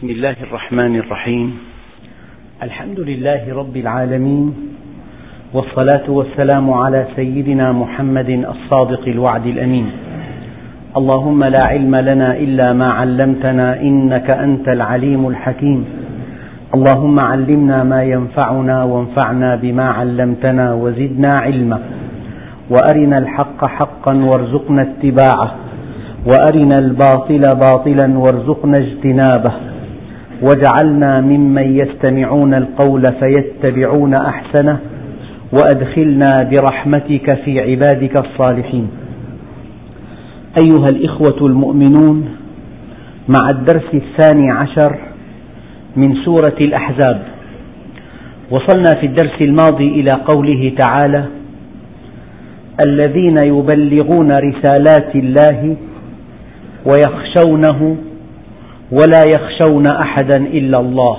بسم الله الرحمن الرحيم. الحمد لله رب العالمين والصلاة والسلام على سيدنا محمد الصادق الوعد الأمين. اللهم لا علم لنا إلا ما علمتنا إنك أنت العليم الحكيم. اللهم علمنا ما ينفعنا وانفعنا بما علمتنا وزدنا علما. وأرنا الحق حقا وارزقنا اتباعه. وأرنا الباطل باطلا وارزقنا اجتنابه. واجعلنا ممن يستمعون القول فيتبعون أحسنه وأدخلنا برحمتك في عبادك الصالحين. أيها الإخوة المؤمنون مع الدرس الثاني عشر من سورة الأحزاب وصلنا في الدرس الماضي إلى قوله تعالى الذين يبلغون رسالات الله ويخشونه ولا يخشون أحدا إلا الله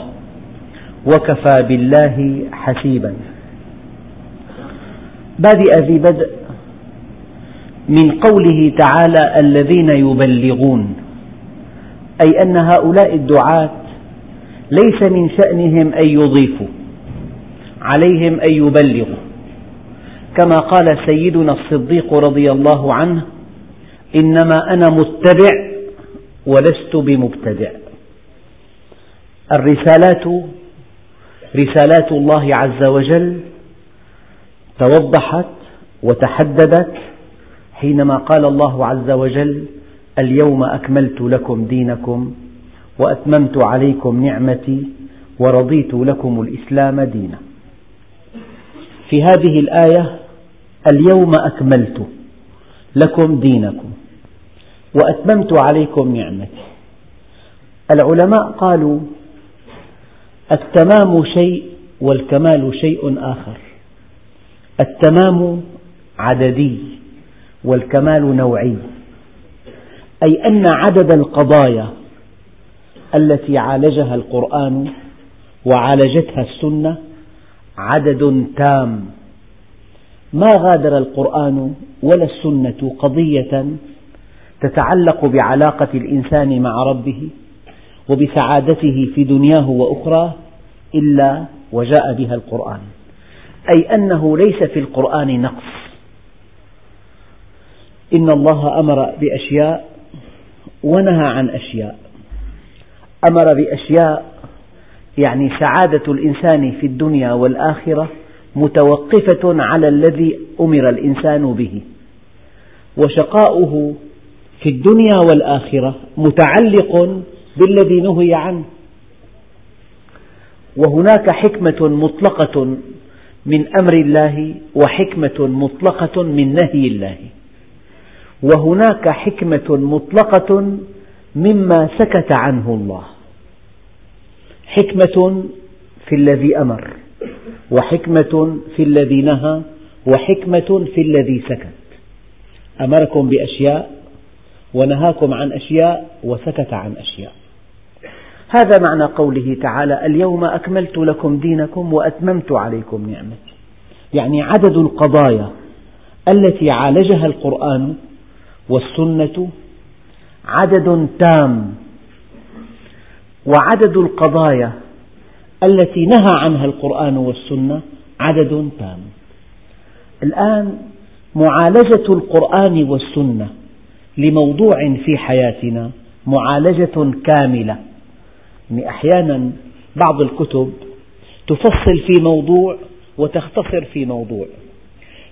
وكفى بالله حسيبا. بادئ ذي بدء من قوله تعالى الذين يبلغون أي أن هؤلاء الدعاة ليس من شأنهم أن يضيفوا عليهم أن يبلغوا. كما قال سيدنا الصديق رضي الله عنه إنما أنا متبع ولست بمبتدع. الرسالات رسالات الله عز وجل توضحت وتحددت حينما قال الله عز وجل اليوم أكملت لكم دينكم وأتممت عليكم نعمتي ورضيت لكم الإسلام دينا. في هذه الآية اليوم أكملت لكم دينكم. وأتممت عليكم نعمتي. العلماء قالوا التمام شيء والكمال شيء آخر. التمام عددي والكمال نوعي. أي أن عدد القضايا التي عالجها القرآن وعالجتها السنة عدد تام. ما غادر القرآن ولا السنة قضية تتعلق بعلاقة الإنسان مع ربه وبسعادته في دنياه وأخراه إلا وجاء بها القرآن. أي أنه ليس في القرآن نقص. إن الله أمر بأشياء ونهى عن أشياء. أمر بأشياء يعني سعادة الإنسان في الدنيا والآخرة متوقفة على الذي أمر الإنسان به. وشقاؤه في الدنيا والآخرة متعلق بالذي نهي عنه. وهناك حكمة مطلقة من أمر الله وحكمة مطلقة من نهي الله. وهناك حكمة مطلقة مما سكت عنه الله. حكمة في الذي أمر وحكمة في الذي نهى وحكمة في الذي سكت. أمركم بأشياء ونهاكم عن أشياء وسكت عن أشياء. هذا معنى قوله تعالى اليوم أكملت لكم دينكم وأتممت عليكم نعمتي. يعني عدد القضايا التي عالجها القرآن والسنة عدد تام وعدد القضايا التي نهى عنها القرآن والسنة عدد تام. الآن معالجة القرآن والسنة لموضوع في حياتنا معالجة كاملة. يعني أحيانا بعض الكتب تفصل في موضوع وتختصر في موضوع.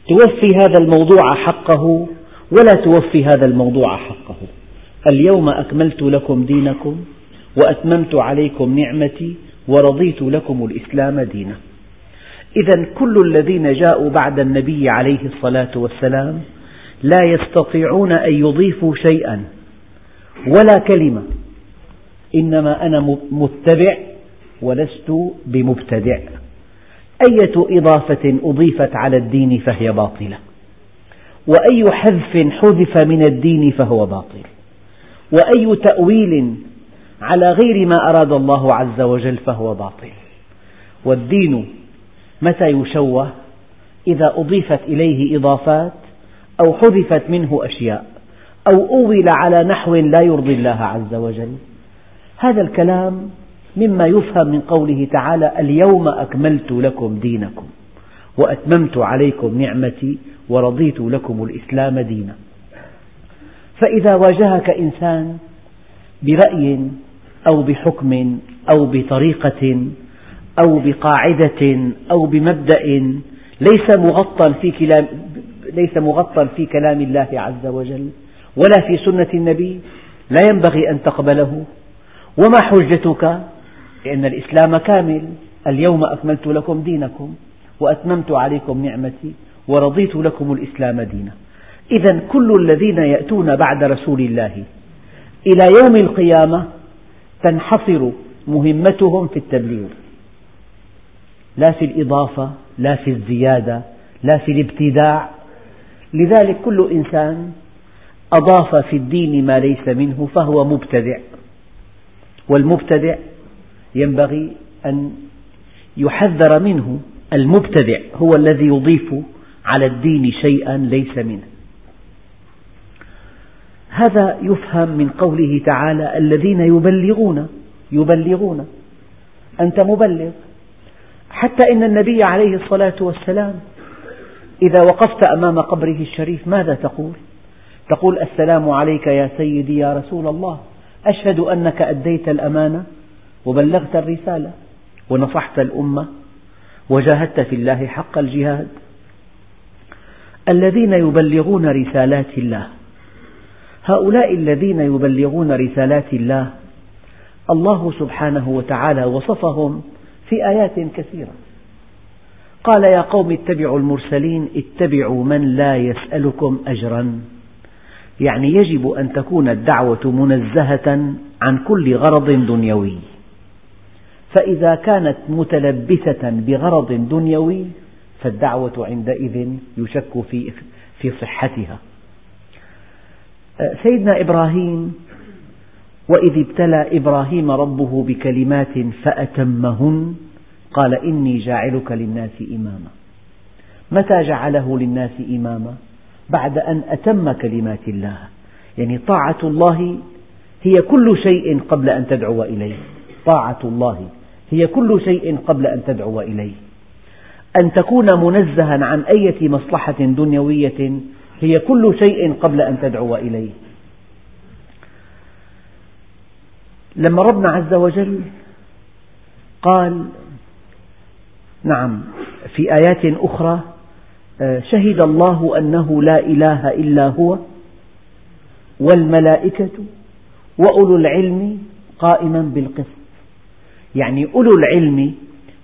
توفي هذا الموضوع حقه ولا توفي هذا الموضوع حقه. اليوم أكملت لكم دينكم وأتممت عليكم نعمتي ورضيت لكم الإسلام دينا. إذا كل الذين جاءوا بعد النبي عليه الصلاة والسلام لا يستطيعون أن يضيفوا شيئا ولا كلمة. إنما أنا متبع ولست بمبتدع. أية إضافة أضيفت على الدين فهي باطلة. وأي حذف حذف من الدين فهو باطل. وأي تأويل على غير ما أراد الله عز وجل فهو باطل. والدين متى يشوه؟ إذا أضيفت إليه إضافات أو حذفت منه أشياء أو أول على نحو لا يرضي الله عز وجل. هذا الكلام مما يفهم من قوله تعالى اليوم أكملت لكم دينكم وأتممت عليكم نعمتي ورضيت لكم الإسلام دينا. فإذا واجهك إنسان برأي أو بحكم أو بطريقة أو بقاعدة أو بمبدأ ليس مغطى في ليس مغطى في كلام الله عز وجل ولا في سنة النبي لا ينبغي أن تقبله. وما حجتك؟ لأن الإسلام كامل. اليوم أكملت لكم دينكم وأتممت عليكم نعمتي ورضيت لكم الإسلام دينا. إذا كل الذين يأتون بعد رسول الله إلى يوم القيامة تنحصر مهمتهم في التبليغ. لا في الإضافة لا في الزيادة لا في الابتداع. لذلك كل إنسان أضاف في الدين ما ليس منه فهو مبتدع. والمبتدع ينبغي أن يحذر منه المبتدع هو الذي يضيف على الدين شيئا ليس منه. هذا يفهم من قوله تعالى الذين يبلغون يبلغون أنت مبلغ. حتى إن النبي عليه الصلاة والسلام إذا وقفت أمام قبره الشريف ماذا تقول؟ تقول السلام عليك يا سيدي يا رسول الله. أشهد أنك أديت الأمانة وبلغت الرسالة ونصحت الأمة وجاهدت في الله حق الجهاد. الذين يبلغون رسالات الله هؤلاء الذين يبلغون رسالات الله الله سبحانه وتعالى وصفهم في آيات كثيرة. قال يا قوم اتبعوا المرسلين اتبعوا من لا يسألكم أجرا يعني يجب أن تكون الدعوة منزهة عن كل غرض دنيوي فإذا كانت متلبسة بغرض دنيوي فالدعوة عندئذ يشك في في صحتها. سيدنا إبراهيم وإذ ابتلى إبراهيم ربه بكلمات فأتمهن قال إني جاعلك للناس إماما. متى جعله للناس إماما؟ بعد أن أتم كلمات الله، يعني طاعة الله هي كل شيء قبل أن تدعو إليه، طاعة الله هي كل شيء قبل أن تدعو إليه أن تكون منزها عن أية مصلحة دنيوية هي كل شيء قبل أن تدعو إليه لما ربنا عز وجل قال نعم. في آيات أخرى شهد الله أنه لا إله إلا هو والملائكة وأولو العلم قائما بالقسط. يعني أولو العلم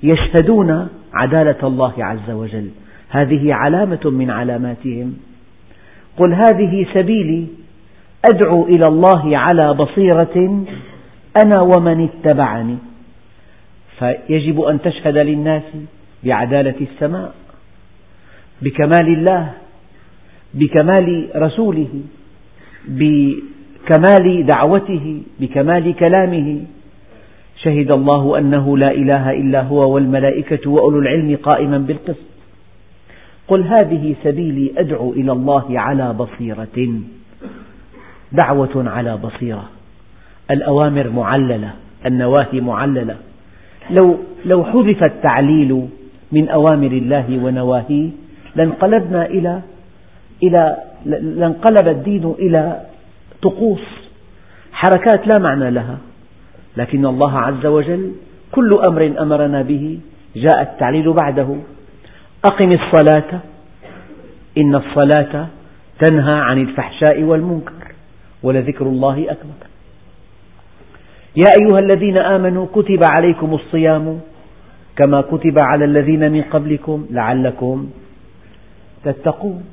يشهدون عدالة الله عز وجل. هذه علامة من علاماتهم. قل هذه سبيلي أدعو إلى الله على بصيرة أنا ومن اتبعني. فيجب أن تشهد للناس بعدالة السماء بكمال الله بكمال رسوله بكمال دعوته بكمال كلامه. شهد الله أنه لا إله إلا هو والملائكة وأولو العلم قائما بالقسط. قل هذه سبيلي أدعو إلى الله على بصيرة. دعوة على بصيرة. الأوامر معللة النواهي معللة. لو, لو حذف التعليل من أوامر الله ونواهيه لانقلبنا إلى إلى لانقلب الدين إلى طقوس حركات لا معنى لها لكن الله عز وجل كل أمر أمرنا به جاء التعليل بعده أقم الصلاة إن الصلاة تنهى عن الفحشاء والمنكر ولذكر الله أكبر. يا أيها الذين آمنوا كتب عليكم الصيام كما كتب على الذين من قبلكم لعلكم تتقون.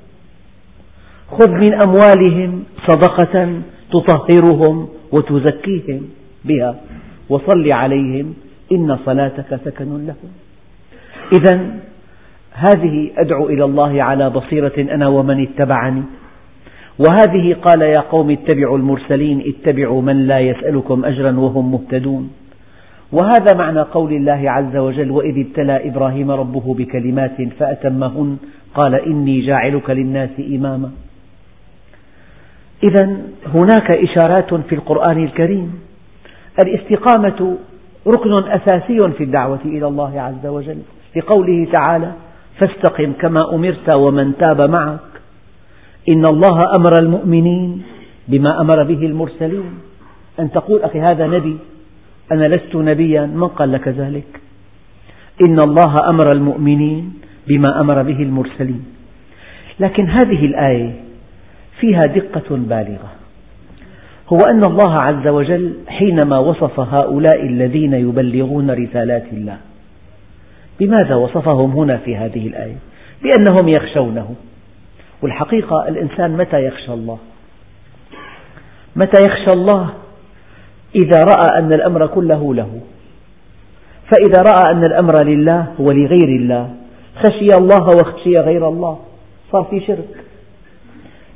خذ من أموالهم صدقة تطهرهم وتزكيهم بها وصل عليهم إن صلاتك سكن لهم. إذا هذه أدعو إلى الله على بصيرة أنا ومن اتبعني. وهذه قال يا قوم اتبعوا المرسلين اتبعوا من لا يسألكم أجرا وهم مهتدون. وهذا معنى قول الله عز وجل وإذ ابتلى إبراهيم ربه بكلمات فأتمهن قال إني جاعلك للناس إماما. إذا هناك إشارات في القرآن الكريم. الاستقامة ركن أساسي في الدعوة إلى الله عز وجل. لقوله تعالى فاستقم كما أمرت ومن تاب معك. إن الله أمر المؤمنين بما أمر به المرسلين. أن تقول أخي هذا نبي أنا لست نبيا من قال لك ذلك؟ إن الله أمر المؤمنين بما أمر به المرسلين. لكن هذه الآية فيها دقة بالغة. هو أن الله عز وجل حينما وصف هؤلاء الذين يبلغون رسالات الله بماذا وصفهم هنا في هذه الآية؟ بأنهم يخشونه. والحقيقة الإنسان متى يخشى الله؟ متى يخشى الله؟ إذا رأى أن الأمر كله له فإذا رأى أن الأمر لله ولغير الله خشي الله وخشي غير الله صار في شرك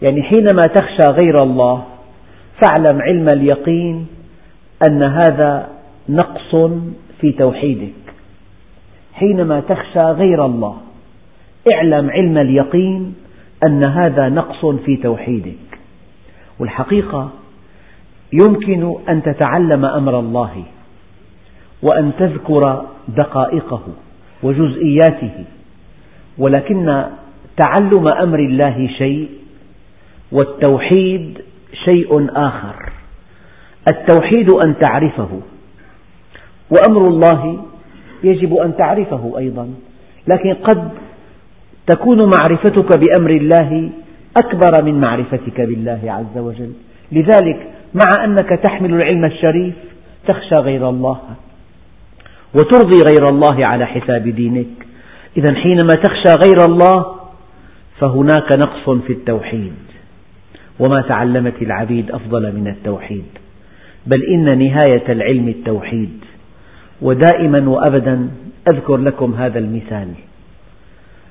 يعني حينما تخشى غير الله فاعلم علم اليقين أن هذا نقص في توحيدك حينما تخشى غير الله اعلم علم اليقين أن هذا نقص في توحيدك. والحقيقة يمكن أن تتعلم أمر الله وأن تذكر دقائقه وجزئياته ولكن تعلم أمر الله شيء والتوحيد شيء آخر. التوحيد أن تعرفه وأمر الله يجب أن تعرفه أيضا لكن قد تكون معرفتك بأمر الله أكبر من معرفتك بالله عز وجل. لذلك مع أنك تحمل العلم الشريف تخشى غير الله وترضي غير الله على حساب دينك. إذا حينما تخشى غير الله فهناك نقص في التوحيد وما تعلمت العبيد أفضل من التوحيد. بل إن نهاية العلم التوحيد. ودائما وأبدا أذكر لكم هذا المثال.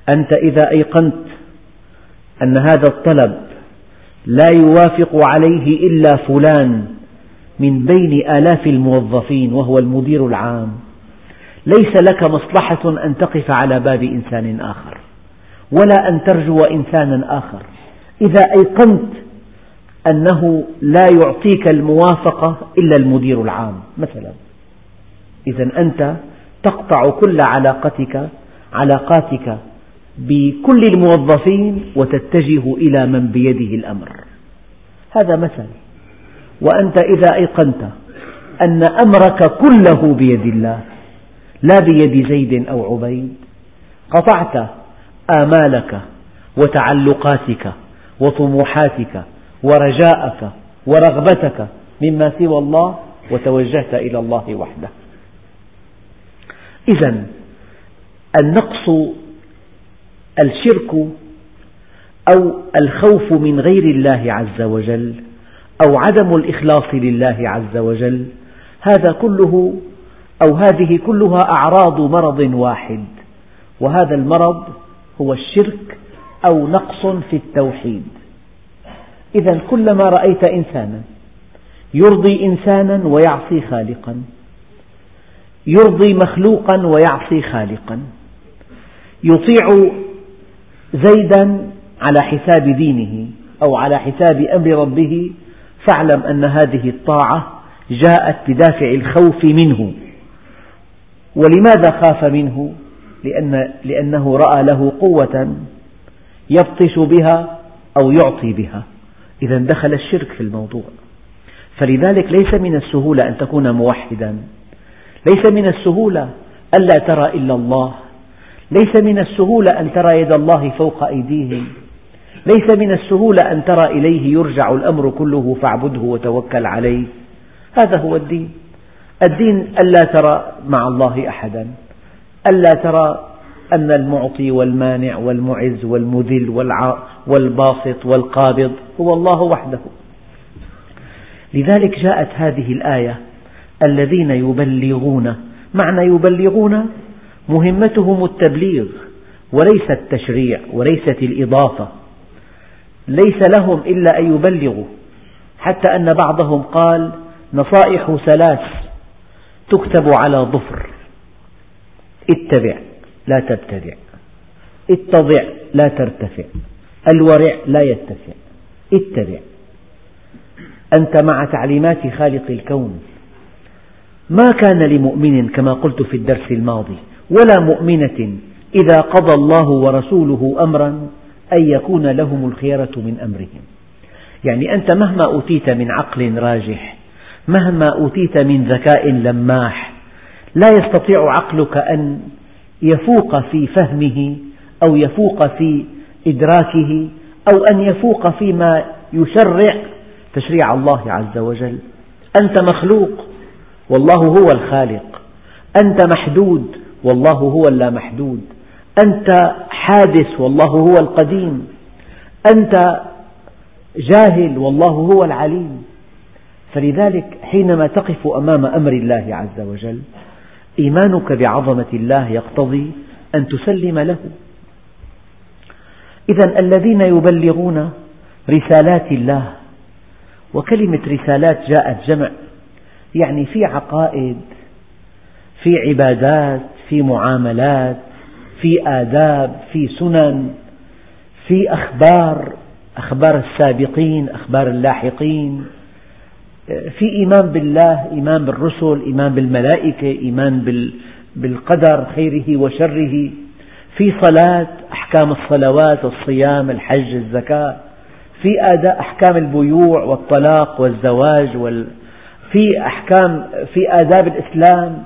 أنت إذا أيقنت أن هذا الطلب لا يوافق عليه إلا فلان من بين آلاف الموظفين وهو المدير العام ليس لك مصلحة أن تقف على باب إنسان آخر ولا أن ترجو إنسانا آخر. إذا أيقنت أنه لا يعطيك الموافقة إلا المدير العام مثلا. إذا أنت تقطع كل علاقتك علاقاتك بكل الموظفين وتتجه إلى من بيده الأمر. هذا مثل. وأنت إذا أيقنت أن أمرك كله بيد الله لا بيد زيد أو عبيد قطعت آمالك وتعلقاتك وطموحاتك ورجاءك ورغبتك مما سوى الله وتوجهت إلى الله وحده. إذا النقص الشرك أو الخوف من غير الله عز وجل أو عدم الإخلاص لله عز وجل هذا كله أو هذه كلها أعراض مرض واحد وهذا المرض هو الشرك أو نقص في التوحيد. إذا كلما رأيت إنسانا يرضي إنسانا ويعصي خالقا يرضي مخلوقا ويعصي خالقا يطيع زيدا على حساب دينه أو على حساب أمر ربه. فاعلم أن هذه الطاعة جاءت بدافع الخوف منه. ولماذا خاف منه؟ لأن لأنه رأى له قوة يبطش بها أو يعطي بها. إذا دخل الشرك في الموضوع. فلذلك ليس من السهولة أن تكون موحدا. ليس من السهولة ألا ترى إلا الله ليس من السهولة أن ترى يد الله فوق أيديهم. ليس من السهولة أن ترى إليه يرجع الأمر كله فاعبده وتوكل عليه. هذا هو الدين. الدين ألا ترى مع الله أحدا. ألا ترى أن المعطي والمانع والمعز والمذل والباسط والقابض هو الله وحده. لذلك جاءت هذه الآية الذين يبلغون معنى يبلغون؟ مهمتهم التبليغ وليس التشريع وليست الإضافة. ليس لهم إلا أن يبلغوا. حتى أن بعضهم قال نصائح ثلاث تكتب على ظفر. اتبع لا تبتدع. اتضع لا ترتفع. الورع لا يتسع. اتبع. أنت مع تعليمات خالق الكون. ما كان لمؤمن كما قلت في الدرس الماضي ولا مؤمنة إذا قضى الله ورسوله أمرا أن يكون لهم الخيرة من أمرهم. يعني أنت مهما أوتيت من عقل راجح مهما أوتيت من ذكاء لماح لا يستطيع عقلك أن يفوق في فهمه أو يفوق في إدراكه أو أن يفوق فيما يشرع تشريع الله عز وجل. أنت مخلوق والله هو الخالق. أنت محدود والله هو اللامحدود. أنت حادث والله هو القديم. أنت جاهل والله هو العليم. فلذلك حينما تقف أمام أمر الله عز وجل إيمانك بعظمة الله يقتضي أن تسلم له. إذا الذين يبلغون رسالات الله وكلمة رسالات جاءت جمع يعني في عقائد في عبادات في معاملات في آداب في سنن في أخبار أخبار السابقين أخبار اللاحقين في إيمان بالله إيمان بالرسل إيمان بالملائكة إيمان بالقدر خيره وشره في صلاة أحكام الصلوات الصيام الحج الزكاة في أداء أحكام البيوع والطلاق والزواج وال في أحكام في آداب الإسلام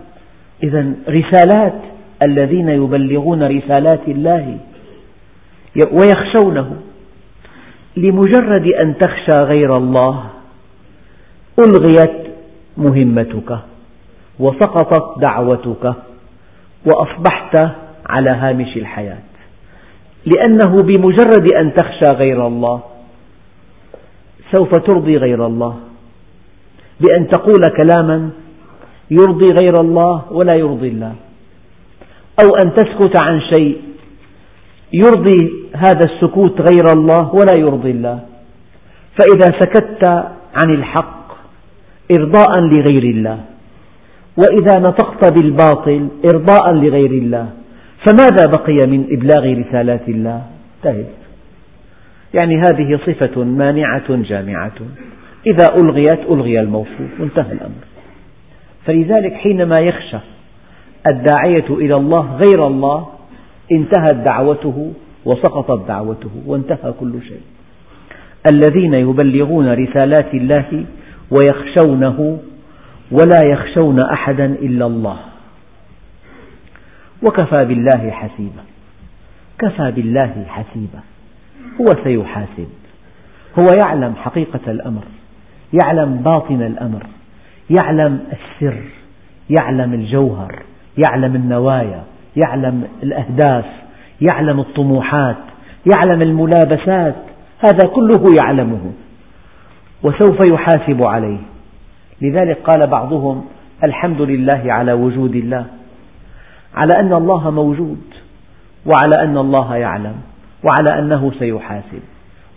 إذا رسالات الذين يبلغون رسالات الله ويخشونه لمجرد أن تخشى غير الله ألغيت مهمتك وسقطت دعوتك وأصبحت على هامش الحياة لأنه بمجرد أن تخشى غير الله سوف ترضي غير الله بأن تقول كلاما يرضي غير الله ولا يرضي الله. أو أن تسكت عن شيء يرضي هذا السكوت غير الله ولا يرضي الله. فإذا سكت عن الحق إرضاء لغير الله. وإذا نطقت بالباطل إرضاء لغير الله. فماذا بقي من إبلاغ رسالات الله؟ انتهت. يعني هذه صفة مانعة جامعة. إذا ألغيت ألغي الموصوف. وانتهى الأمر. فلذلك حينما يخشى الداعية إلى الله غير الله انتهت دعوته وسقطت دعوته وانتهى كل شيء. الذين يبلغون رسالات الله ويخشونه ولا يخشون أحدا إلا الله. وكفى بالله حسيبا. كفى بالله حسيبا. هو سيحاسب. هو يعلم حقيقة الأمر يعلم باطن الأمر. يعلم السر يعلم الجوهر يعلم النوايا يعلم الأهداف يعلم الطموحات يعلم الملابسات هذا كله يعلمه وسوف يحاسب عليه. لذلك قال بعضهم الحمد لله على وجود الله على أن الله موجود وعلى أن الله يعلم وعلى أنه سيحاسب.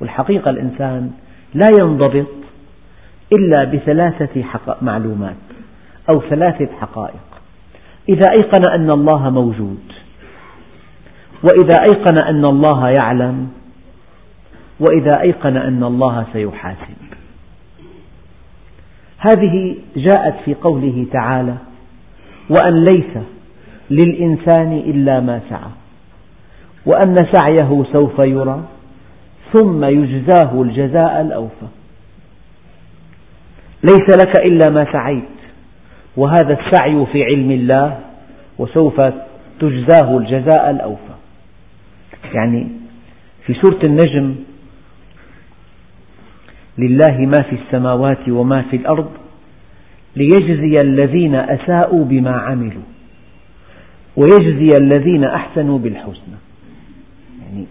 والحقيقة الإنسان لا ينضبط إلا بثلاثة معلومات أو ثلاثة حقائق. إذا أيقن أن الله موجود وإذا أيقن أن الله يعلم وإذا أيقن أن الله سيحاسب. هذه جاءت في قوله تعالى وأن ليس للإنسان إلا ما سعى وأن سعيه سوف يرى ثم يجزاه الجزاء الأوفى. ليس لك إلا ما سعيت. وهذا السعي في علم الله وسوف تجزاه الجزاء الأوفى. يعني في سورة النجم لله ما في السماوات وما في الأرض ليجزي الذين أساءوا بما عملوا ويجزي الذين أحسنوا بالحسنى. يعني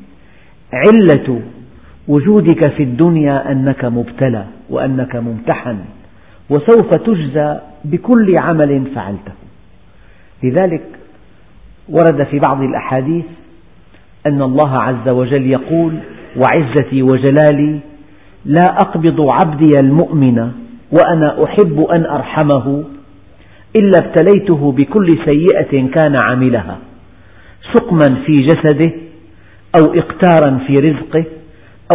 علة وجودك في الدنيا أنك مبتلى وأنك ممتحن. وسوف تجزى بكل عمل فعلته. لذلك ورد في بعض الأحاديث أن الله عز وجل يقول وعزتي وجلالي لا أقبض عبدي المؤمن وأنا أحب أن أرحمه إلا ابتليته بكل سيئة كان عملها سقما في جسده أو إقتارا في رزقه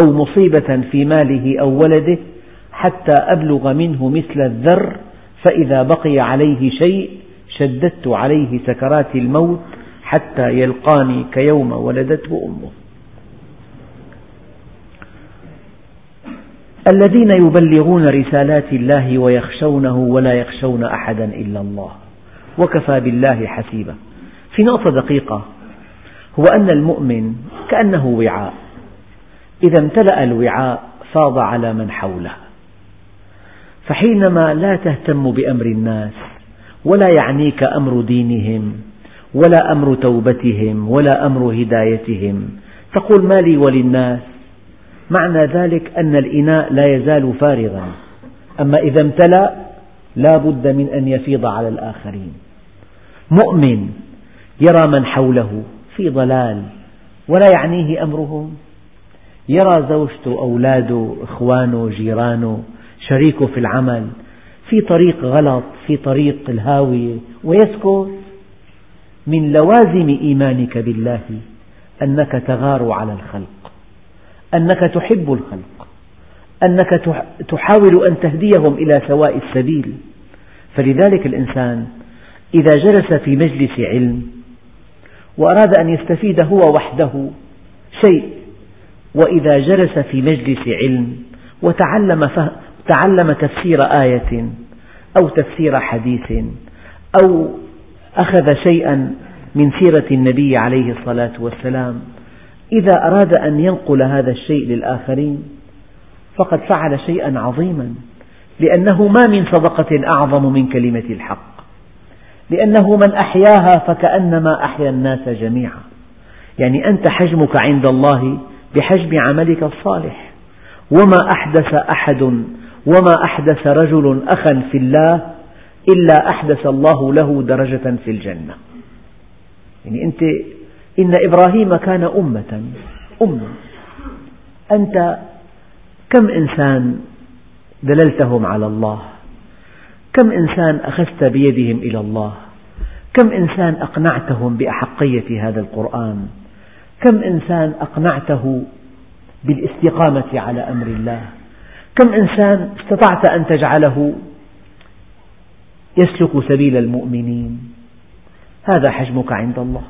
أو مصيبة في ماله أو ولده حتى أبلغ منه مثل الذر فإذا بقي عليه شيء شددت عليه سكرات الموت حتى يلقاني كيوم ولدته أمه. الذين يبلغون رسالات الله ويخشونه ولا يخشون أحدا إلا الله. وكفى بالله حسيبا. في نقطة دقيقة. هو أن المؤمن كأنه وعاء. إذا امتلأ الوعاء فاض على من حوله. فحينما لا تهتم بأمر الناس ولا يعنيك أمر دينهم ولا أمر توبتهم ولا أمر هدايتهم تقول ما لي وللناس؟ معنى ذلك أن الإناء لا يزال فارغا. أما إذا امتلأ لا بد من أن يفيض على الآخرين. مؤمن يرى من حوله في ضلال ولا يعنيه أمرهم. يرى زوجته أولاده إخوانه جيرانه شريكه في العمل في طريق غلط في طريق الهاوية ويسكت من لوازم إيمانك بالله أنك تغار على الخلق أنك تحب الخلق أنك تحاول أن تهديهم إلى سواء السبيل. فلذلك الإنسان إذا جلس في مجلس علم وأراد أن يستفيد هو وحده شيء وإذا جلس في مجلس علم وتعلم تعلم تفسير آية أو تفسير حديث أو أخذ شيئا من سيرة النبي عليه الصلاة والسلام إذا أراد أن ينقل هذا الشيء للآخرين فقد فعل شيئا عظيما لأنه ما من صدقة أعظم من كلمة الحق لأنه من أحياها فكأنما أحيا الناس جميعا. يعني أنت حجمك عند الله بحجم عملك الصالح وما أحدث أحد وما أحدث رجل أخا في الله إلا أحدث الله له درجة في الجنة. يعني أنت إن إبراهيم كان أمة أمة. أنت كم إنسان دللتهم على الله؟ كم إنسان أخذت بيدهم إلى الله؟ كم إنسان أقنعتهم بأحقية هذا القرآن؟ كم إنسان أقنعته بالاستقامة على أمر الله؟ كم إنسان استطعت أن تجعله يسلك سبيل المؤمنين؟ هذا حجمك عند الله.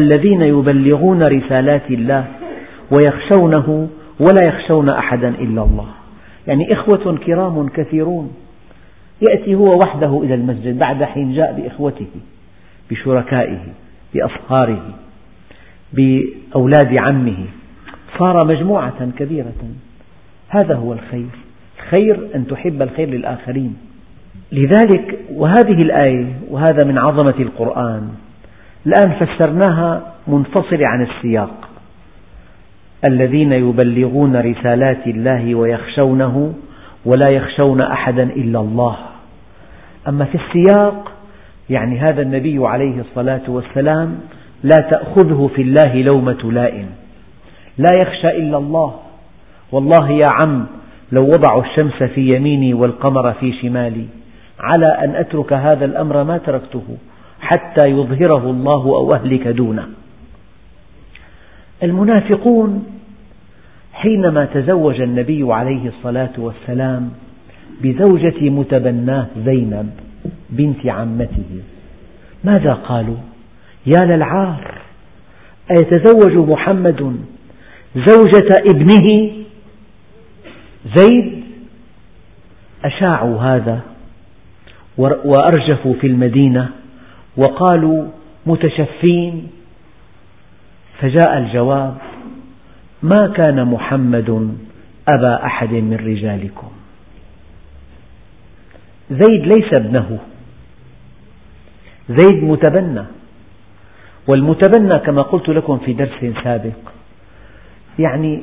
الذين يبلغون رسالات الله ويخشونه ولا يخشون أحدا إلا الله. يعني إخوة كرام كثيرون. يأتي هو وحده إلى المسجد بعد حين جاء بإخوته بشركائه بأصهاره بأولاد عمه. صار مجموعة كبيرة. هذا هو الخير. الخير أن تحب الخير للآخرين. لذلك وهذه الآية وهذا من عظمة القرآن الآن فسرناها منفصلة عن السياق. الذين يبلغون رسالات الله ويخشونه ولا يخشون أحدا إلا الله. أما في السياق يعني هذا النبي عليه الصلاة والسلام لا تأخذه في الله لومة لائم. لا يخشى إلا الله. والله يا عم لو وضعوا الشمس في يميني والقمر في شمالي على أن أترك هذا الأمر ما تركته حتى يظهره الله أو أهلك دونه. المنافقون حينما تزوج النبي عليه الصلاة والسلام بزوجة متبناه زينب بنت عمته ماذا قالوا؟ يا للعار أيتزوج محمد زوجة ابنه؟ زيد أشاعوا هذا وأرجفوا في المدينة وقالوا متشفين. فجاء الجواب ما كان محمد أبا أحد من رجالكم. زيد ليس ابنه. زيد متبنى. والمتبنى كما قلت لكم في درس سابق يعني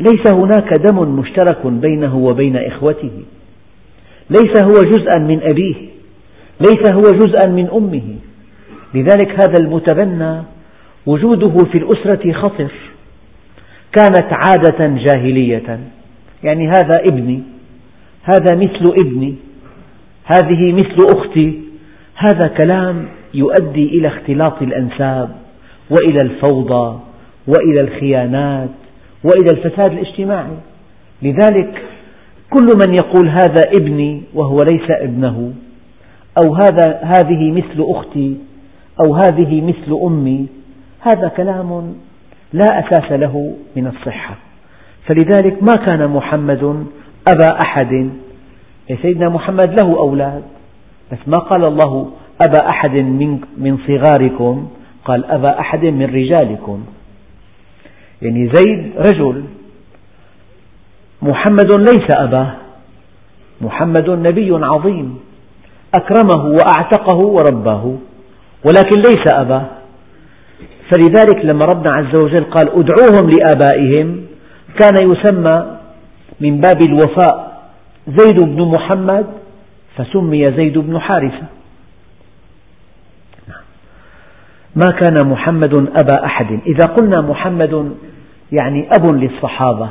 ليس هناك دم مشترك بينه وبين إخوته. ليس هو جزءا من أبيه. ليس هو جزءا من أمه. لذلك هذا المتبنى وجوده في الأسرة خطر. كانت عادة جاهلية. يعني هذا ابني. هذا مثل ابني. هذه مثل أختي. هذا كلام يؤدي إلى اختلاط الأنساب وإلى الفوضى وإلى الخيانات وإلى الفساد الاجتماعي. لذلك كل من يقول هذا ابني وهو ليس ابنه أو هذا هذه مثل أختي أو هذه مثل أمي هذا كلام لا أساس له من الصحة. فلذلك ما كان محمد أبا أحد. سيدنا محمد له أولاد بس ما قال الله أبا أحد من, من صغاركم قال أبا أحد من رجالكم. يعني زيد رجل. محمد ليس أباه. محمد نبي عظيم. أكرمه وأعتقه ورباه. ولكن ليس أباه. فلذلك لما ربنا عز وجل قال ادعوهم لآبائهم كان يسمى من باب الوفاء زيد بن محمد فسمي زيد بن حارثة. ما كان محمد أبا أحد. إذا قلنا محمد يعني أب للصحابة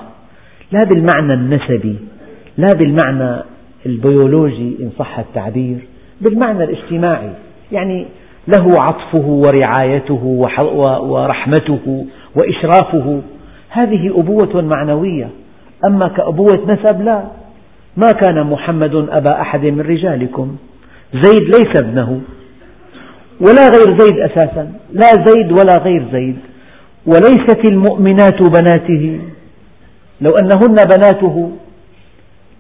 لا بالمعنى النسبي لا بالمعنى البيولوجي إن صح التعبير بالمعنى الاجتماعي يعني له عطفه ورعايته ورحمته وإشرافه. هذه أبوة معنوية أما كأبوة نسب لا. ما كان محمد أبا أحد من رجالكم. زيد ليس ابنه ولا غير زيد أساسا لا زيد ولا غير زيد. وليست المؤمنات بناته. لو أنهن بناته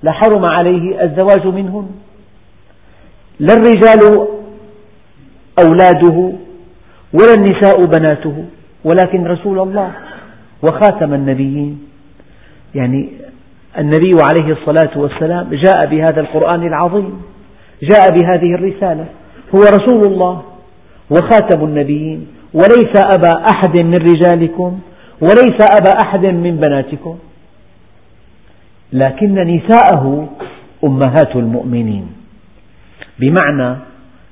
لحرم عليه الزواج منهن. لا الرجال أولاده ولا النساء بناته ولكن رسول الله وخاتم النبيين. يعني النبي عليه الصلاة والسلام جاء بهذا القرآن العظيم جاء بهذه الرسالة. هو رسول الله وخاتم النبيين. وليس أبا أحد من رجالكم وليس أبا أحد من بناتكم. لكن نساءه أمهات المؤمنين. بمعنى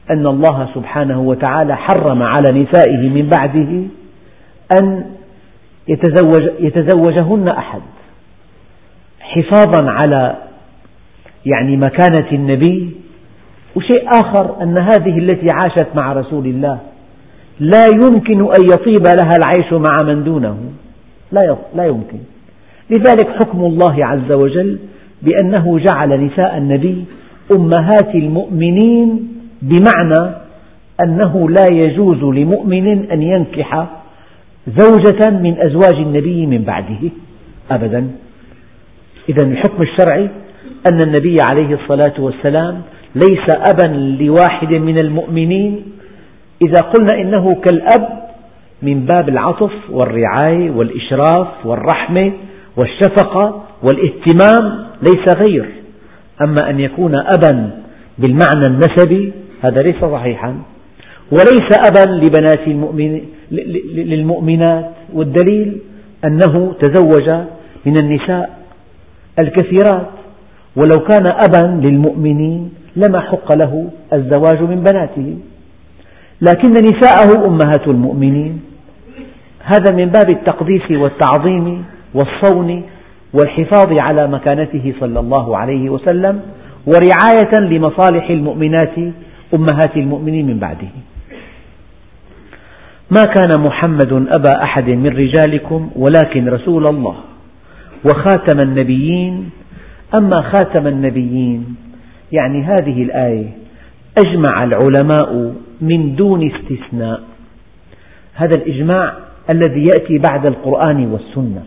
أن الله سبحانه وتعالى حرم على نسائه من بعده أن يتزوج يتزوجهن أحد. حفاظا على يعني مكانة النبي. وشيء آخر أن هذه التي عاشت مع رسول الله لا يمكن أن يطيب لها العيش مع من دونه. لا يمكن. لذلك حكم الله عز وجل بأنه جعل نساء النبي أمهات المؤمنين بمعنى أنه لا يجوز لمؤمن أن ينكح زوجة من أزواج النبي من بعده. أبدا. إذا الحكم الشرعي أن النبي عليه الصلاة والسلام ليس أبا لواحد من المؤمنين إذا قلنا إنه كالأب من باب العطف والرعاية والإشراف والرحمة والشفقة والاهتمام ليس غير. أما أن يكون أبا بالمعنى النسبي هذا ليس صحيحا. وليس أبا لبنات المؤمن للمؤمنات. والدليل أنه تزوج من النساء الكثيرات. ولو كان أبا للمؤمنين لما حق له الزواج من بناته. لكن نساءه أمهات المؤمنين. هذا من باب التقديس والتعظيم والصون والحفاظ على مكانته صلى الله عليه وسلم ورعاية لمصالح المؤمنات أمهات المؤمنين من بعده. ما كان محمد أبا أحد من رجالكم ولكن رسول الله وخاتم النبيين. أما خاتم النبيين يعني هذه الآية أجمع العلماء من دون استثناء. هذا الإجماع الذي يأتي بعد القرآن والسنة.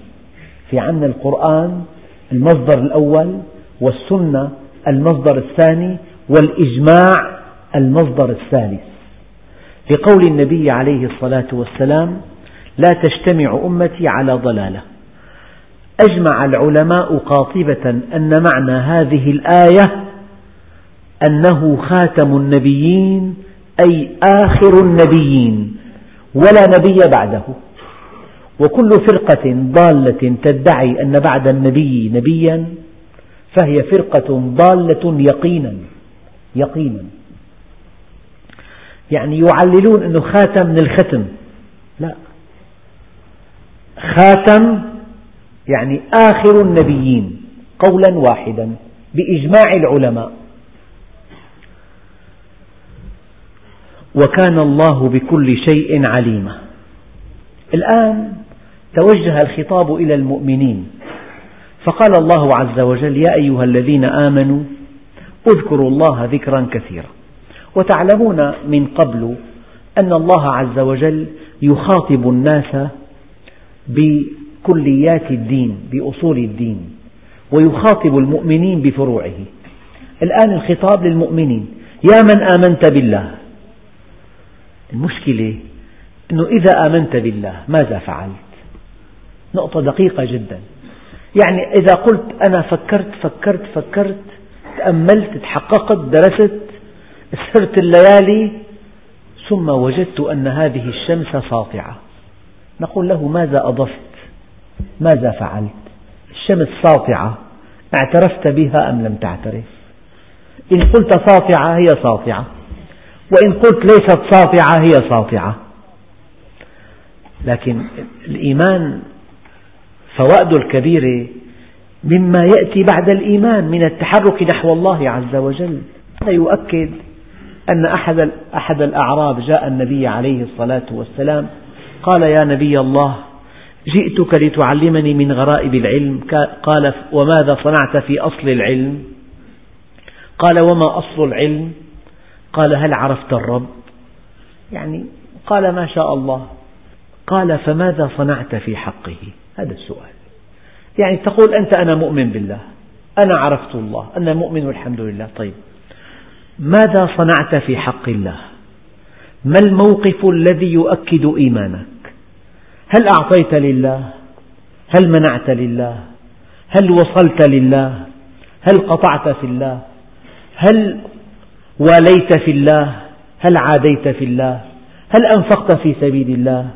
في عنا القرآن المصدر الأول والسنة المصدر الثاني والإجماع المصدر الثالث. لقول النبي عليه الصلاة والسلام لا تجتمع أمتي على ضلالة. أجمع العلماء قاطبة أن معنى هذه الآية أنه خاتم النبيين أي آخر النبيين ولا نبي بعده. وكل فرقة ضالة تدعي أن بعد النبي نبيا فهي فرقة ضالة يقينا يقينا. يعني يعللون أنه خاتم من الختم. لا. خاتم يعني آخر النبيين قولا واحدا بإجماع العلماء. وكان الله بكل شيء عليما. الآن توجه الخطاب إلى المؤمنين. فقال الله عز وجل يا أيها الذين آمنوا اذكروا الله ذكرا كثيرا. وتعلمون من قبل أن الله عز وجل يخاطب الناس بكليات الدين بأصول الدين ويخاطب المؤمنين بفروعه. الآن الخطاب للمؤمنين يا من آمنت بالله المشكلة أنه إذا آمنت بالله ماذا فعلت؟ نقطة دقيقة جدا. يعني إذا قلت أنا فكرت فكرت فكرت تأملت تحققت درست سهرت الليالي ثم وجدت أن هذه الشمس ساطعة. نقول له ماذا أضفت؟ ماذا فعلت؟ الشمس ساطعة. اعترفت بها أم لم تعترف؟ إن قلت ساطعة هي ساطعة. وإن قلت ليست ساطعة هي ساطعة. لكن الإيمان فوائده الكبيرة مما يأتي بعد الإيمان من التحرك نحو الله عز وجل. هذا يؤكد أن أحد أحد الأعراب جاء النبي عليه الصلاة والسلام قال يا نبي الله جئتك لتعلمني من غرائب العلم. قال وماذا صنعت في أصل العلم؟ قال وما أصل العلم؟ قال هل عرفت الرب؟ يعني قال ما شاء الله. قال فماذا صنعت في حقه؟ هذا السؤال. يعني تقول أنت أنا مؤمن بالله أنا عرفت الله أنا مؤمن والحمد لله. طيب ماذا صنعت في حق الله؟ ما الموقف الذي يؤكد إيمانك؟ هل أعطيت لله؟ هل منعت لله؟ هل وصلت لله؟ هل قطعت في الله؟ هل واليت في الله؟ هل عاديت في الله؟ هل أنفقت في سبيل الله؟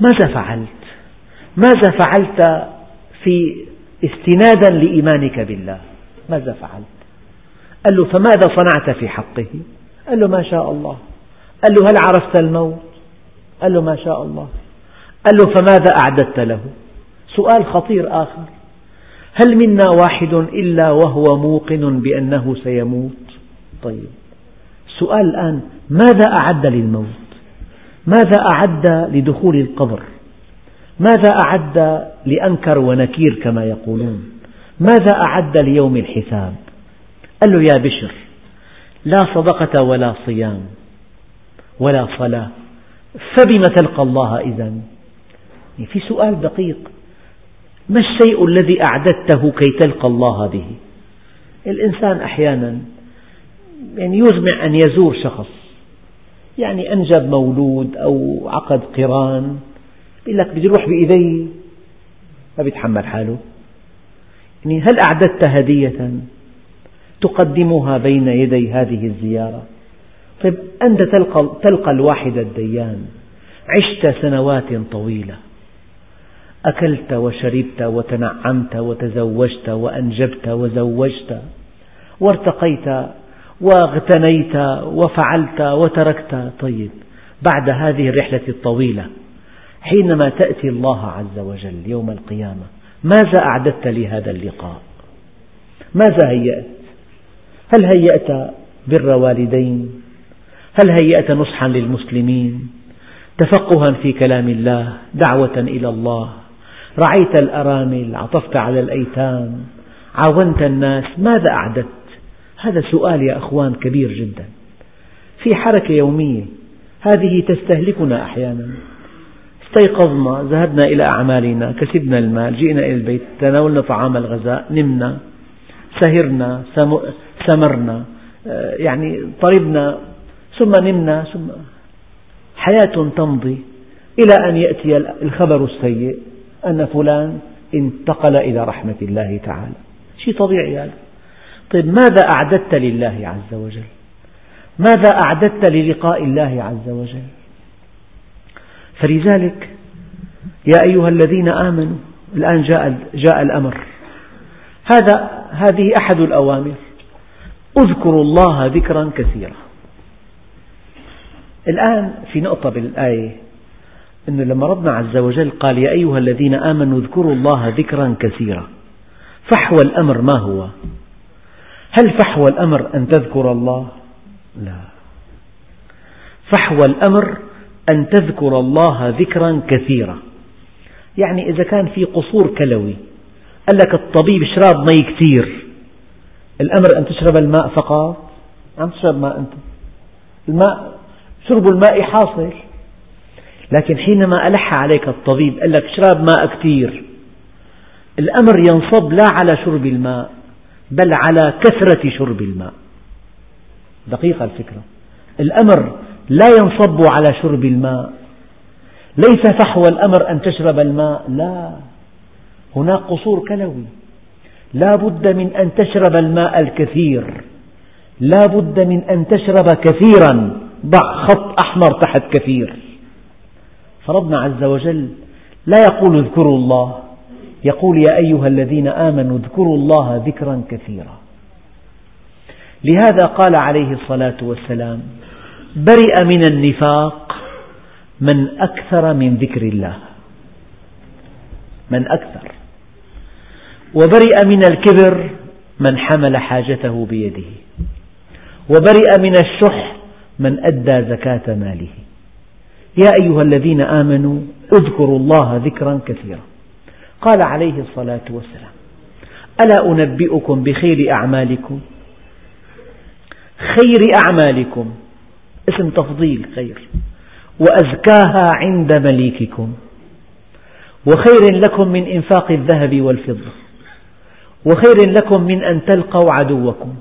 ماذا فعلت؟ ماذا فعلت في استنادا لإيمانك بالله؟ ماذا فعلت؟ قال له فماذا صنعت في حقه؟ قال له ما شاء الله. قال له هل عرفت الموت؟ قال له ما شاء الله. قال له فماذا أعددت له؟ سؤال خطير آخر. هل منا واحد إلا وهو موقن بأنه سيموت؟ طيب. السؤال الآن ماذا أعد للموت؟ ماذا أعد لدخول القبر؟ ماذا أعد لأنكر ونكير كما يقولون؟ ماذا أعد ليوم الحساب؟ قال له يا بشر لا صدقة ولا صيام ولا صلاة فبم تلقى الله إذا في سؤال دقيق ما الشيء الذي أعددته كي تلقى الله به؟ الإنسان أحيانا يعني يزمع أن يزور شخص يعني أنجب مولود أو عقد قران يقول لك بدي أروح بإيدي. ما بيتحمل حاله. يعني هل أعددت هدية تقدمها بين يدي هذه الزيارة؟ طيب أنت تلقى, تلقى الواحد الديان. عشت سنوات طويلة. أكلت وشربت وتنعمت وتزوجت وأنجبت وزوجت. وارتقيت واغتنيت وفعلت وتركت. طيب بعد هذه الرحلة الطويلة حينما تأتي الله عز وجل يوم القيامة ماذا أعددت لهذا اللقاء؟ ماذا هيأت؟ هل هيأت بر والدين؟ هل هيأت نصحا للمسلمين؟ تفقها في كلام الله دعوة إلى الله؟ رعيت الأرامل؟ عطفت على الأيتام؟ عاونت الناس؟ ماذا أعددت؟ هذا سؤال يا أخوان كبير جدا. في حركة يومية هذه تستهلكنا أحيانا. استيقظنا ذهبنا إلى أعمالنا كسبنا المال جئنا إلى البيت تناولنا طعام الغذاء نمنا سهرنا سمرنا آه، يعني طربنا ثم نمنا ثم حياة تمضي إلى أن يأتي الخبر السيء أن فلان انتقل إلى رحمة الله تعالى. شيء طبيعي هذا. طيب ماذا أعددت لله عز وجل؟ ماذا أعددت للقاء الله عز وجل؟ فلذلك يا أيها الذين آمنوا الآن جاء, جاء الأمر. هذا هذه أحد الأوامر. اذكروا الله ذكرا كثيرا. الآن في نقطة بالآية أنه لما ربنا عز وجل قال يا أيها الذين آمنوا اذكروا الله ذكرا كثيرا. فحوى الأمر ما هو؟ هل فحوى الأمر أن تذكر الله؟ لا. فحوى الأمر أن تذكر الله ذكرا كثيرا. يعني إذا كان في قصور كلوي قال لك الطبيب اشرب مي كثير الأمر أن تشرب الماء فقط؟ عم تشرب ماء أنت؟ الماء شرب الماء حاصل. لكن حينما ألح عليك الطبيب قال لك اشرب ماء كثير الأمر ينصب لا على شرب الماء بل على كثرة شرب الماء. دقيقة الفكرة. الأمر لا ينصب على شرب الماء. ليس فحوى الأمر أن تشرب الماء. لا. هناك قصور كلوي. لا بد من أن تشرب الماء الكثير. لا بد من أن تشرب كثيرا. ضع خط أحمر تحت كثير. فربنا عز وجل لا يقول اذكروا الله. يقول يا أيها الذين آمنوا اذكروا الله ذكرا كثيرا. لهذا قال عليه الصلاة والسلام برئ من النفاق من أكثر من ذكر الله. من أكثر. وبرئ من الكبر من حمل حاجته بيده. وبرئ من الشح من أدى زكاة ماله. يا أيها الذين آمنوا اذكروا الله ذكرا كثيرا. قال عليه الصلاة والسلام ألا أنبئكم بخير أعمالكم؟ خير أعمالكم اسم تفضيل خير وأزكاها عند مليككم وخير لكم من إنفاق الذهب والفضة وخير لكم من أن تلقوا عدوكم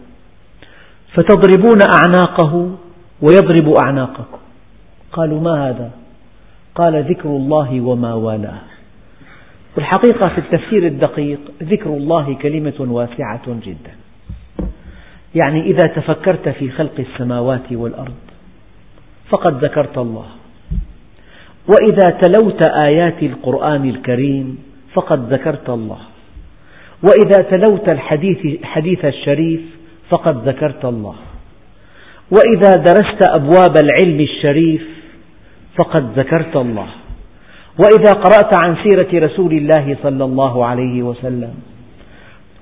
فتضربون أعناقه ويضرب أعناقكم. قالوا ما هذا؟ قال ذكر الله وما والاه. والحقيقة في التفسير الدقيق ذكر الله كلمة واسعة جدا. يعني إذا تفكرت في خلق السماوات والأرض فقد ذكرت الله. وإذا تلوت آيات القرآن الكريم فقد ذكرت الله. وإذا تلوت الحديث, الحديث الشريف فقد ذكرت الله. وإذا درست أبواب العلم الشريف فقد ذكرت الله. وإذا قرأت عن سيرة رسول الله صلى الله عليه وسلم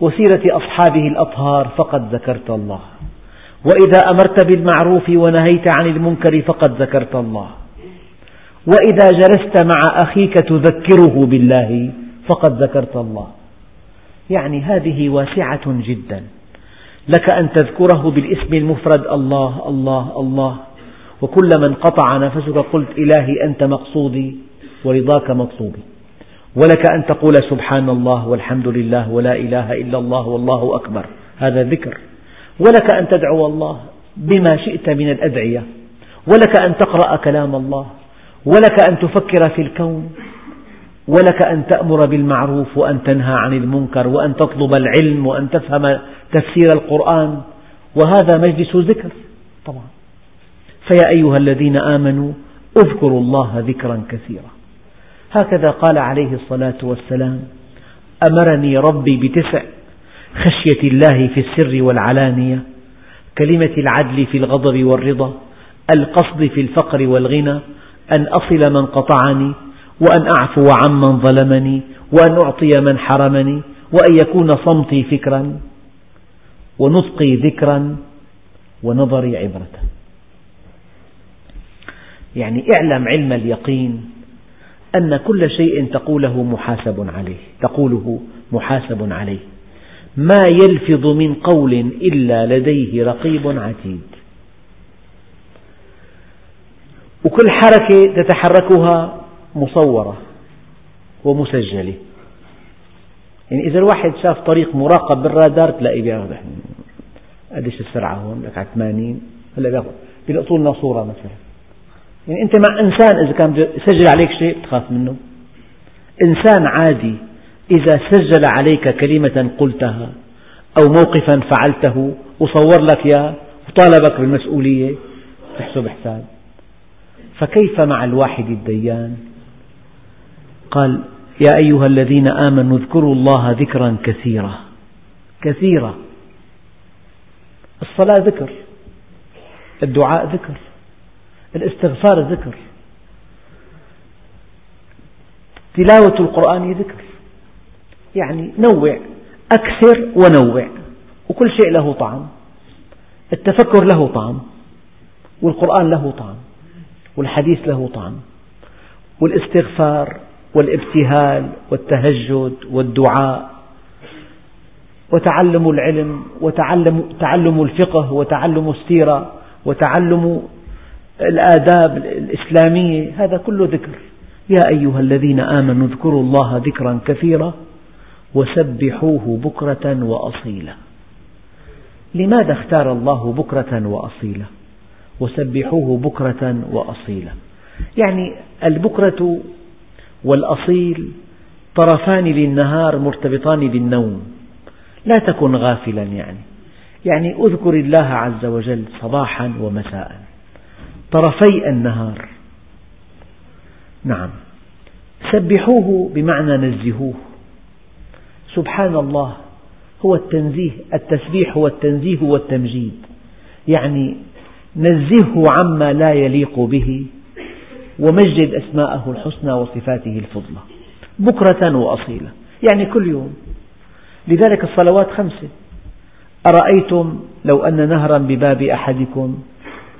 وسيرة أصحابه الأطهار فقد ذكرت الله. وإذا أمرت بالمعروف ونهيت عن المنكر فقد ذكرت الله. وإذا جلست مع أخيك تذكره بالله فقد ذكرت الله. يعني هذه واسعة جدا. لك أن تذكره بالاسم المفرد الله الله الله. وكلما انقطع نفسك قلت إلهي أنت مقصودي. ورضاك مطلوبي. ولك أن تقول سبحان الله والحمد لله ولا إله إلا الله والله أكبر. هذا ذكر. ولك أن تدعو الله بما شئت من الأدعية. ولك أن تقرأ كلام الله. ولك أن تفكر في الكون. ولك أن تأمر بالمعروف وأن تنهى عن المنكر وأن تطلب العلم وأن تفهم تفسير القرآن. وهذا مجلس ذكر. طبعا. فيا أيها الذين آمنوا اذكروا الله ذكرا كثيرا. هكذا قال عليه الصلاة والسلام أمرني ربي بتسع خشية الله في السر والعلانية كلمة العدل في الغضب والرضا القصد في الفقر والغنى أن أصل من قطعني وأن أعفو عمن ظلمني وأن أعطي من حرمني وأن يكون صمتي فكرا ونطقي ذكرا ونظري عبرة. يعني اعلم علم اليقين أن كل شيء تقوله محاسب عليه تقوله محاسب عليه. ما يلفظ من قول إلا لديه رقيب عتيد. وكل حركة تتحركها مصورة ومسجلة. يعني إذا الواحد شاف طريق مراقب بالرادار تلاقي بياخذ قديش السرعة هون؟ لك على 80 هلا بياخذ. بيلقطوا لنا صورة مثلا. يعني أنت مع إنسان إذا كان يسجل عليك شيء تخاف منه. إنسان عادي إذا سجل عليك كلمة قلتها أو موقفا فعلته وصور لك إياه وطالبك بالمسؤولية تحسب حساب فكيف مع الواحد الديان؟ قال يا أيها الذين آمنوا اذكروا الله ذكرا كثيرا. كثيرا. الصلاة ذكر. الدعاء ذكر. الاستغفار ذكر. تلاوة القرآن ذكر. يعني نوع أكثر ونوع. وكل شيء له طعم. التفكر له طعم. والقرآن له طعم. والحديث له طعم. والاستغفار والابتهال والتهجد والدعاء. وتعلم العلم وتعلم تعلم الفقه وتعلم السيرة وتعلم الآداب الإسلامية هذا كله ذكر. يا أيها الذين آمنوا اذكروا الله ذكرا كثيرا وسبحوه بكرة وأصيلا. لماذا اختار الله بكرة وأصيلا؟ وسبحوه بكرة وأصيلا. يعني البكرة والأصيل طرفان للنهار مرتبطان بالنوم. لا تكن غافلا يعني. يعني اذكر الله عز وجل صباحا ومساء. طرفي النهار. نعم. سبحوه بمعنى نزهوه. سبحان الله هو التنزيه التسبيح هو التنزيه والتمجيد. يعني نزهه عما لا يليق به ومجد أسماءه الحسنى وصفاته الفضلى. بكرة وأصيلا. يعني كل يوم. لذلك الصلوات خمسة. أرأيتم لو أن نهرا بباب أحدكم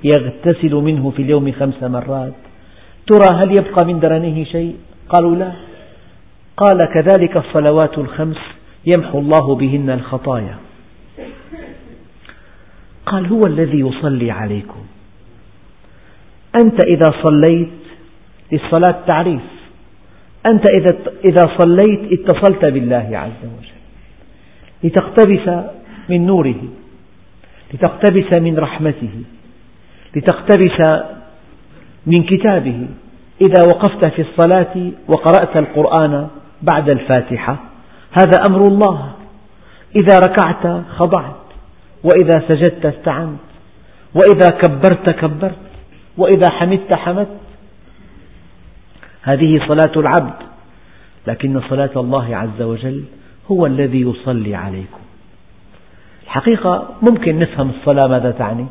يغتسل منه في اليوم خمس مرات. ترى هل يبقى من درنه شيء؟ قالوا لا. قال كذلك الصلوات الخمس يمحو الله بهن الخطايا. قال هو الذي يصلي عليكم. أنت إذا صليت للصلاة تعريف. أنت إذا صليت اتصلت بالله عز وجل. لتقتبس من نوره. لتقتبس من رحمته. لتقتبس من كتابه. إذا وقفت في الصلاة وقرأت القرآن بعد الفاتحة هذا أمر الله. إذا ركعت خضعت وإذا سجدت استعنت وإذا كبرت كبرت وإذا حمدت حمدت. هذه صلاة العبد لكن صلاة الله عز وجل هو الذي يصلي عليكم. الحقيقة ممكن نفهم الصلاة ماذا تعني؟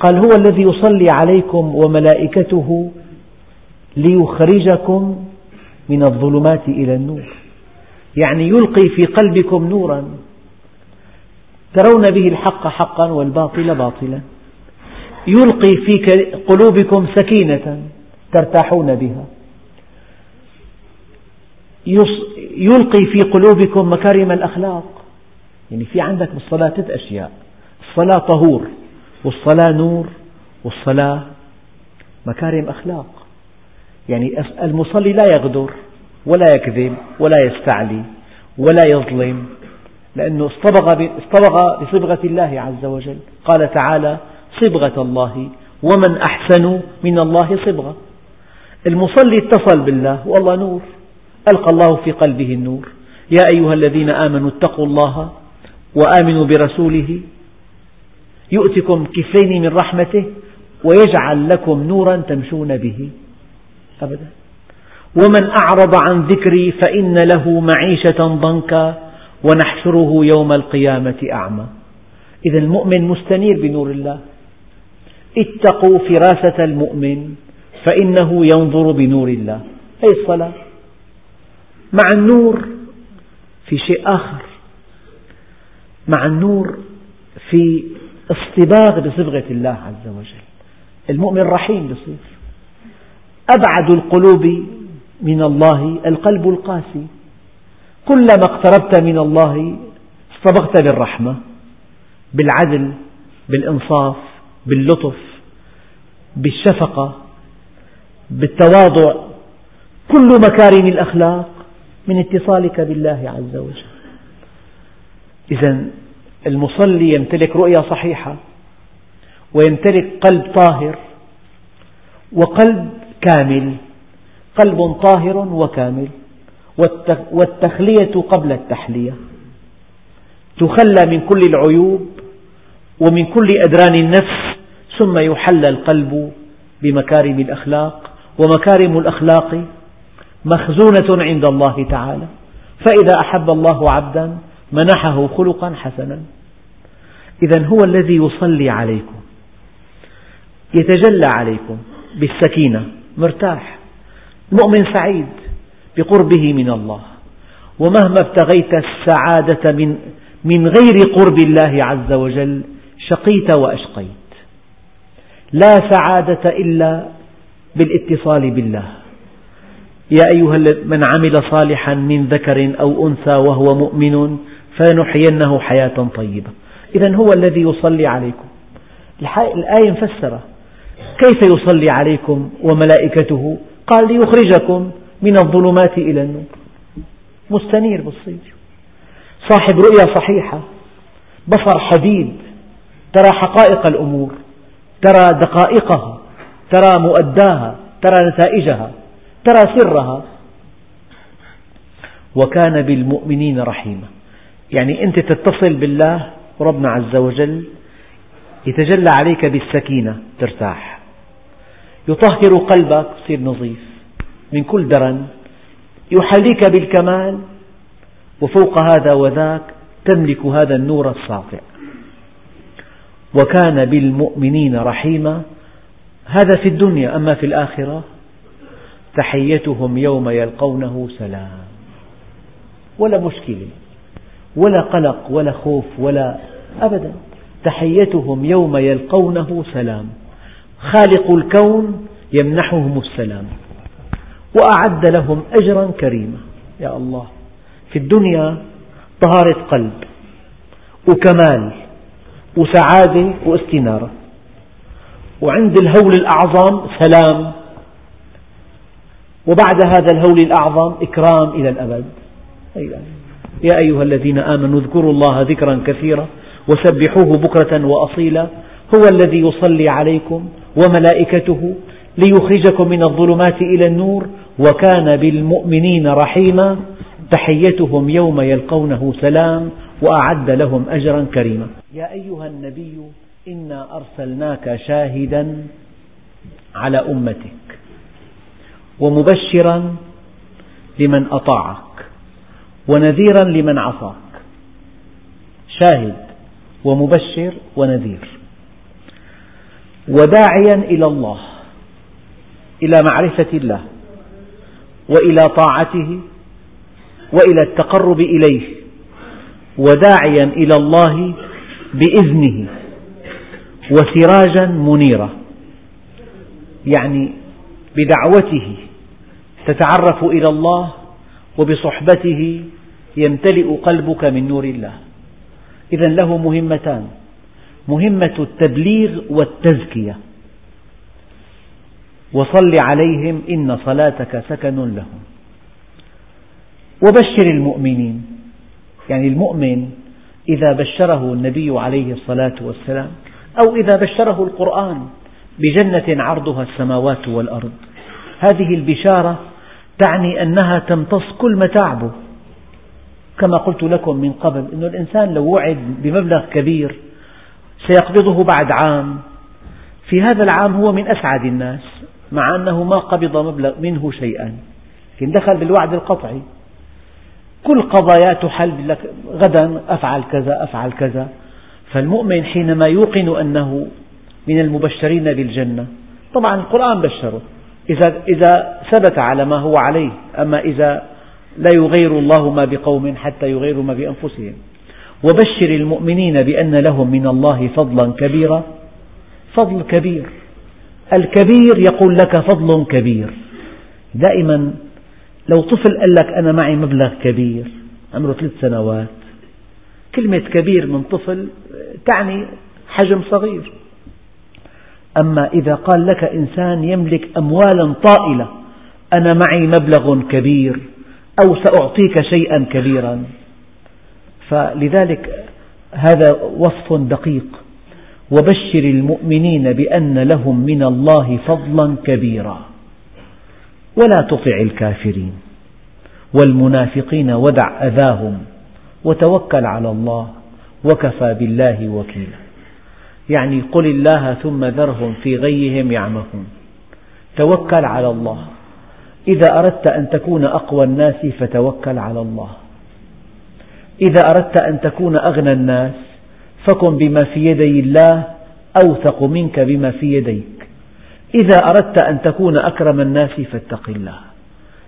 قال هو الذي يصلي عليكم وملائكته ليخرجكم من الظلمات إلى النور. يعني يلقي في قلبكم نورا. ترون به الحق حقا والباطل باطلا. يلقي في قلوبكم سكينة ترتاحون بها. يلقي في قلوبكم مكارم الأخلاق. يعني في عندك بالصلاة ثلاث أشياء. الصلاة طهور. والصلاة نور والصلاة مكارم أخلاق. يعني المصلي لا يغدر ولا يكذب ولا يستعلي ولا يظلم لأنه اصطبغ اصطبغ بصبغة الله عز وجل. قال تعالى صبغة الله ومن أحسن من الله صبغة. المصلي اتصل بالله والله نور. ألقى الله في قلبه النور. يا أيها الذين آمنوا اتقوا الله وآمنوا برسوله يؤتكم كفلين من رحمته ويجعل لكم نورا تمشون به. أبدا. ومن أعرض عن ذكري فإن له معيشة ضنكا ونحشره يوم القيامة أعمى. إذا المؤمن مستنير بنور الله. اتقوا فراسة المؤمن فإنه ينظر بنور الله. هي الصلاة؟ مع النور في شيء آخر. مع النور في اصطباغ بصبغة الله عز وجل. المؤمن رحيم بصير أبعد القلوب من الله القلب القاسي. كلما اقتربت من الله اصطبغت بالرحمة بالعدل بالإنصاف باللطف بالشفقة بالتواضع. كل مكارم الأخلاق من اتصالك بالله عز وجل. إذا المصلي يمتلك رؤية صحيحة ويمتلك قلب طاهر وقلب كامل قلب طاهر وكامل والتخلية قبل التحلية. تخلى من كل العيوب ومن كل أدران النفس ثم يحل القلب بمكارم الأخلاق. ومكارم الأخلاق مخزونة عند الله تعالى. فإذا أحب الله عبدا منحه خلقا حسنا. إذا هو الذي يصلي عليكم يتجلى عليكم بالسكينة مرتاح مؤمن سعيد بقربه من الله. ومهما ابتغيت السعادة من من غير قرب الله عز وجل شقيت وأشقيت. لا سعادة إلا بالاتصال بالله. يا أيها من عمل صالحا من ذكر أو أنثى وهو مؤمن فلنحيينه حياة طيبة. إذا هو الذي يصلي عليكم. الآية مفسرة. كيف يصلي عليكم وملائكته؟ قال ليخرجكم من الظلمات إلى النور. مستنير بالصيف صاحب رؤية صحيحة. بصر حديد. ترى حقائق الأمور. ترى دقائقها. ترى مؤداها. ترى نتائجها. ترى سرها. وكان بالمؤمنين رحيما. يعني أنت تتصل بالله ربنا عز وجل يتجلى عليك بالسكينة ترتاح. يطهر قلبك تصير نظيف من كل درن. يحليك بالكمال وفوق هذا وذاك تملك هذا النور الساطع. وكان بالمؤمنين رحيما. هذا في الدنيا أما في الآخرة. تحيتهم يوم يلقونه سلام. ولا مشكلة. ولا قلق ولا خوف ولا أبدا. تحيتهم يوم يلقونه سلام. خالق الكون يمنحهم السلام. وأعد لهم أجرا كريما. يا الله في الدنيا طهارة قلب وكمال وسعادة واستنارة. وعند الهول الأعظم سلام. وبعد هذا الهول الأعظم إكرام إلى الأبد. يا أيها الذين آمنوا اذكروا الله ذكرا كثيرا وسبحوه بكرة وأصيلا هو الذي يصلي عليكم وملائكته ليخرجكم من الظلمات إلى النور وكان بالمؤمنين رحيما تحيتهم يوم يلقونه سلام وأعد لهم أجرا كريما يا أيها النبي إنا أرسلناك شاهدا على أمتك ومبشرا لمن أطاعك ونذيرا لمن عصاك. شاهد ومبشر ونذير. وداعيا إلى الله إلى معرفة الله وإلى طاعته وإلى التقرب إليه. وداعيا إلى الله بإذنه وسراجا منيرا. يعني بدعوته تتعرف إلى الله وبصحبته يمتلئ قلبك من نور الله. إذا له مهمتان. مهمة التبليغ والتزكية. وصل عليهم إن صلاتك سكن لهم. وبشر المؤمنين. يعني المؤمن إذا بشره النبي عليه الصلاة والسلام أو إذا بشره القرآن بجنة عرضها السماوات والأرض. هذه البشارة تعني أنها تمتص كل متاعبه. كما قلت لكم من قبل أن الإنسان لو وعد بمبلغ كبير سيقبضه بعد عام. في هذا العام هو من أسعد الناس مع أنه ما قبض مبلغ منه شيئا لكن دخل بالوعد القطعي. كل قضايا تحل لك غدا أفعل كذا أفعل كذا. فالمؤمن حينما يوقن أنه من المبشرين بالجنة طبعا القرآن بشره. إذا, إذا ثبت على ما هو عليه أما إذا لا يغير الله ما بقوم حتى يغيروا ما بأنفسهم. وبشر المؤمنين بأن لهم من الله فضلا كبيرا. فضل كبير. الكبير يقول لك فضل كبير. دائما لو طفل قال لك أنا معي مبلغ كبير عمره ثلاث سنوات. كلمة كبير من طفل تعني حجم صغير. أما إذا قال لك إنسان يملك أموالا طائلة أنا معي مبلغ كبير أو سأعطيك شيئا كبيرا. فلذلك هذا وصف دقيق. وبشر المؤمنين بأن لهم من الله فضلا كبيرا. ولا تطع الكافرين. والمنافقين ودع أذاهم وتوكل على الله وكفى بالله وكيلا. يعني قل الله ثم ذرهم في غيهم يعمهون. توكل على الله. إذا أردت أن تكون أقوى الناس فتوكل على الله. إذا أردت أن تكون أغنى الناس فكن بما في يدي الله أوثق منك بما في يديك. إذا أردت أن تكون أكرم الناس فاتق الله.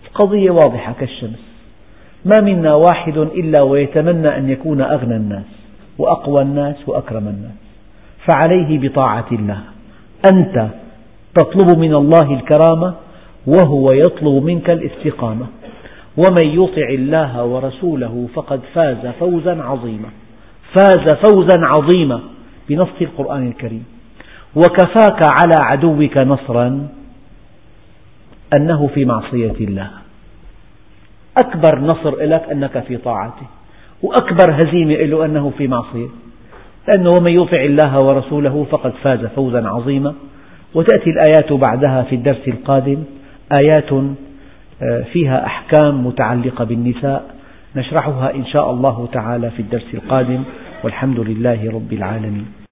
القضية واضحة كالشمس. ما منا واحد إلا ويتمنى أن يكون أغنى الناس وأقوى الناس وأكرم الناس. فعليه بطاعة الله. أنت تطلب من الله الكرامة وهو يطلب منك الاستقامة. ومن يطع الله ورسوله فقد فاز فوزا عظيما. فاز فوزا عظيما بنص القرآن الكريم. وكفاك على عدوك نصرا أنه في معصية الله. أكبر نصر لك أنك في طاعته. وأكبر هزيمة له أنه في معصية لأنه ومن يطع الله ورسوله فقد فاز فوزا عظيما. وتأتي الآيات بعدها في الدرس القادم. آيات آه، فيها أحكام متعلقة بالنساء. نشرحها إن شاء الله تعالى في الدرس القادم. والحمد لله رب العالمين.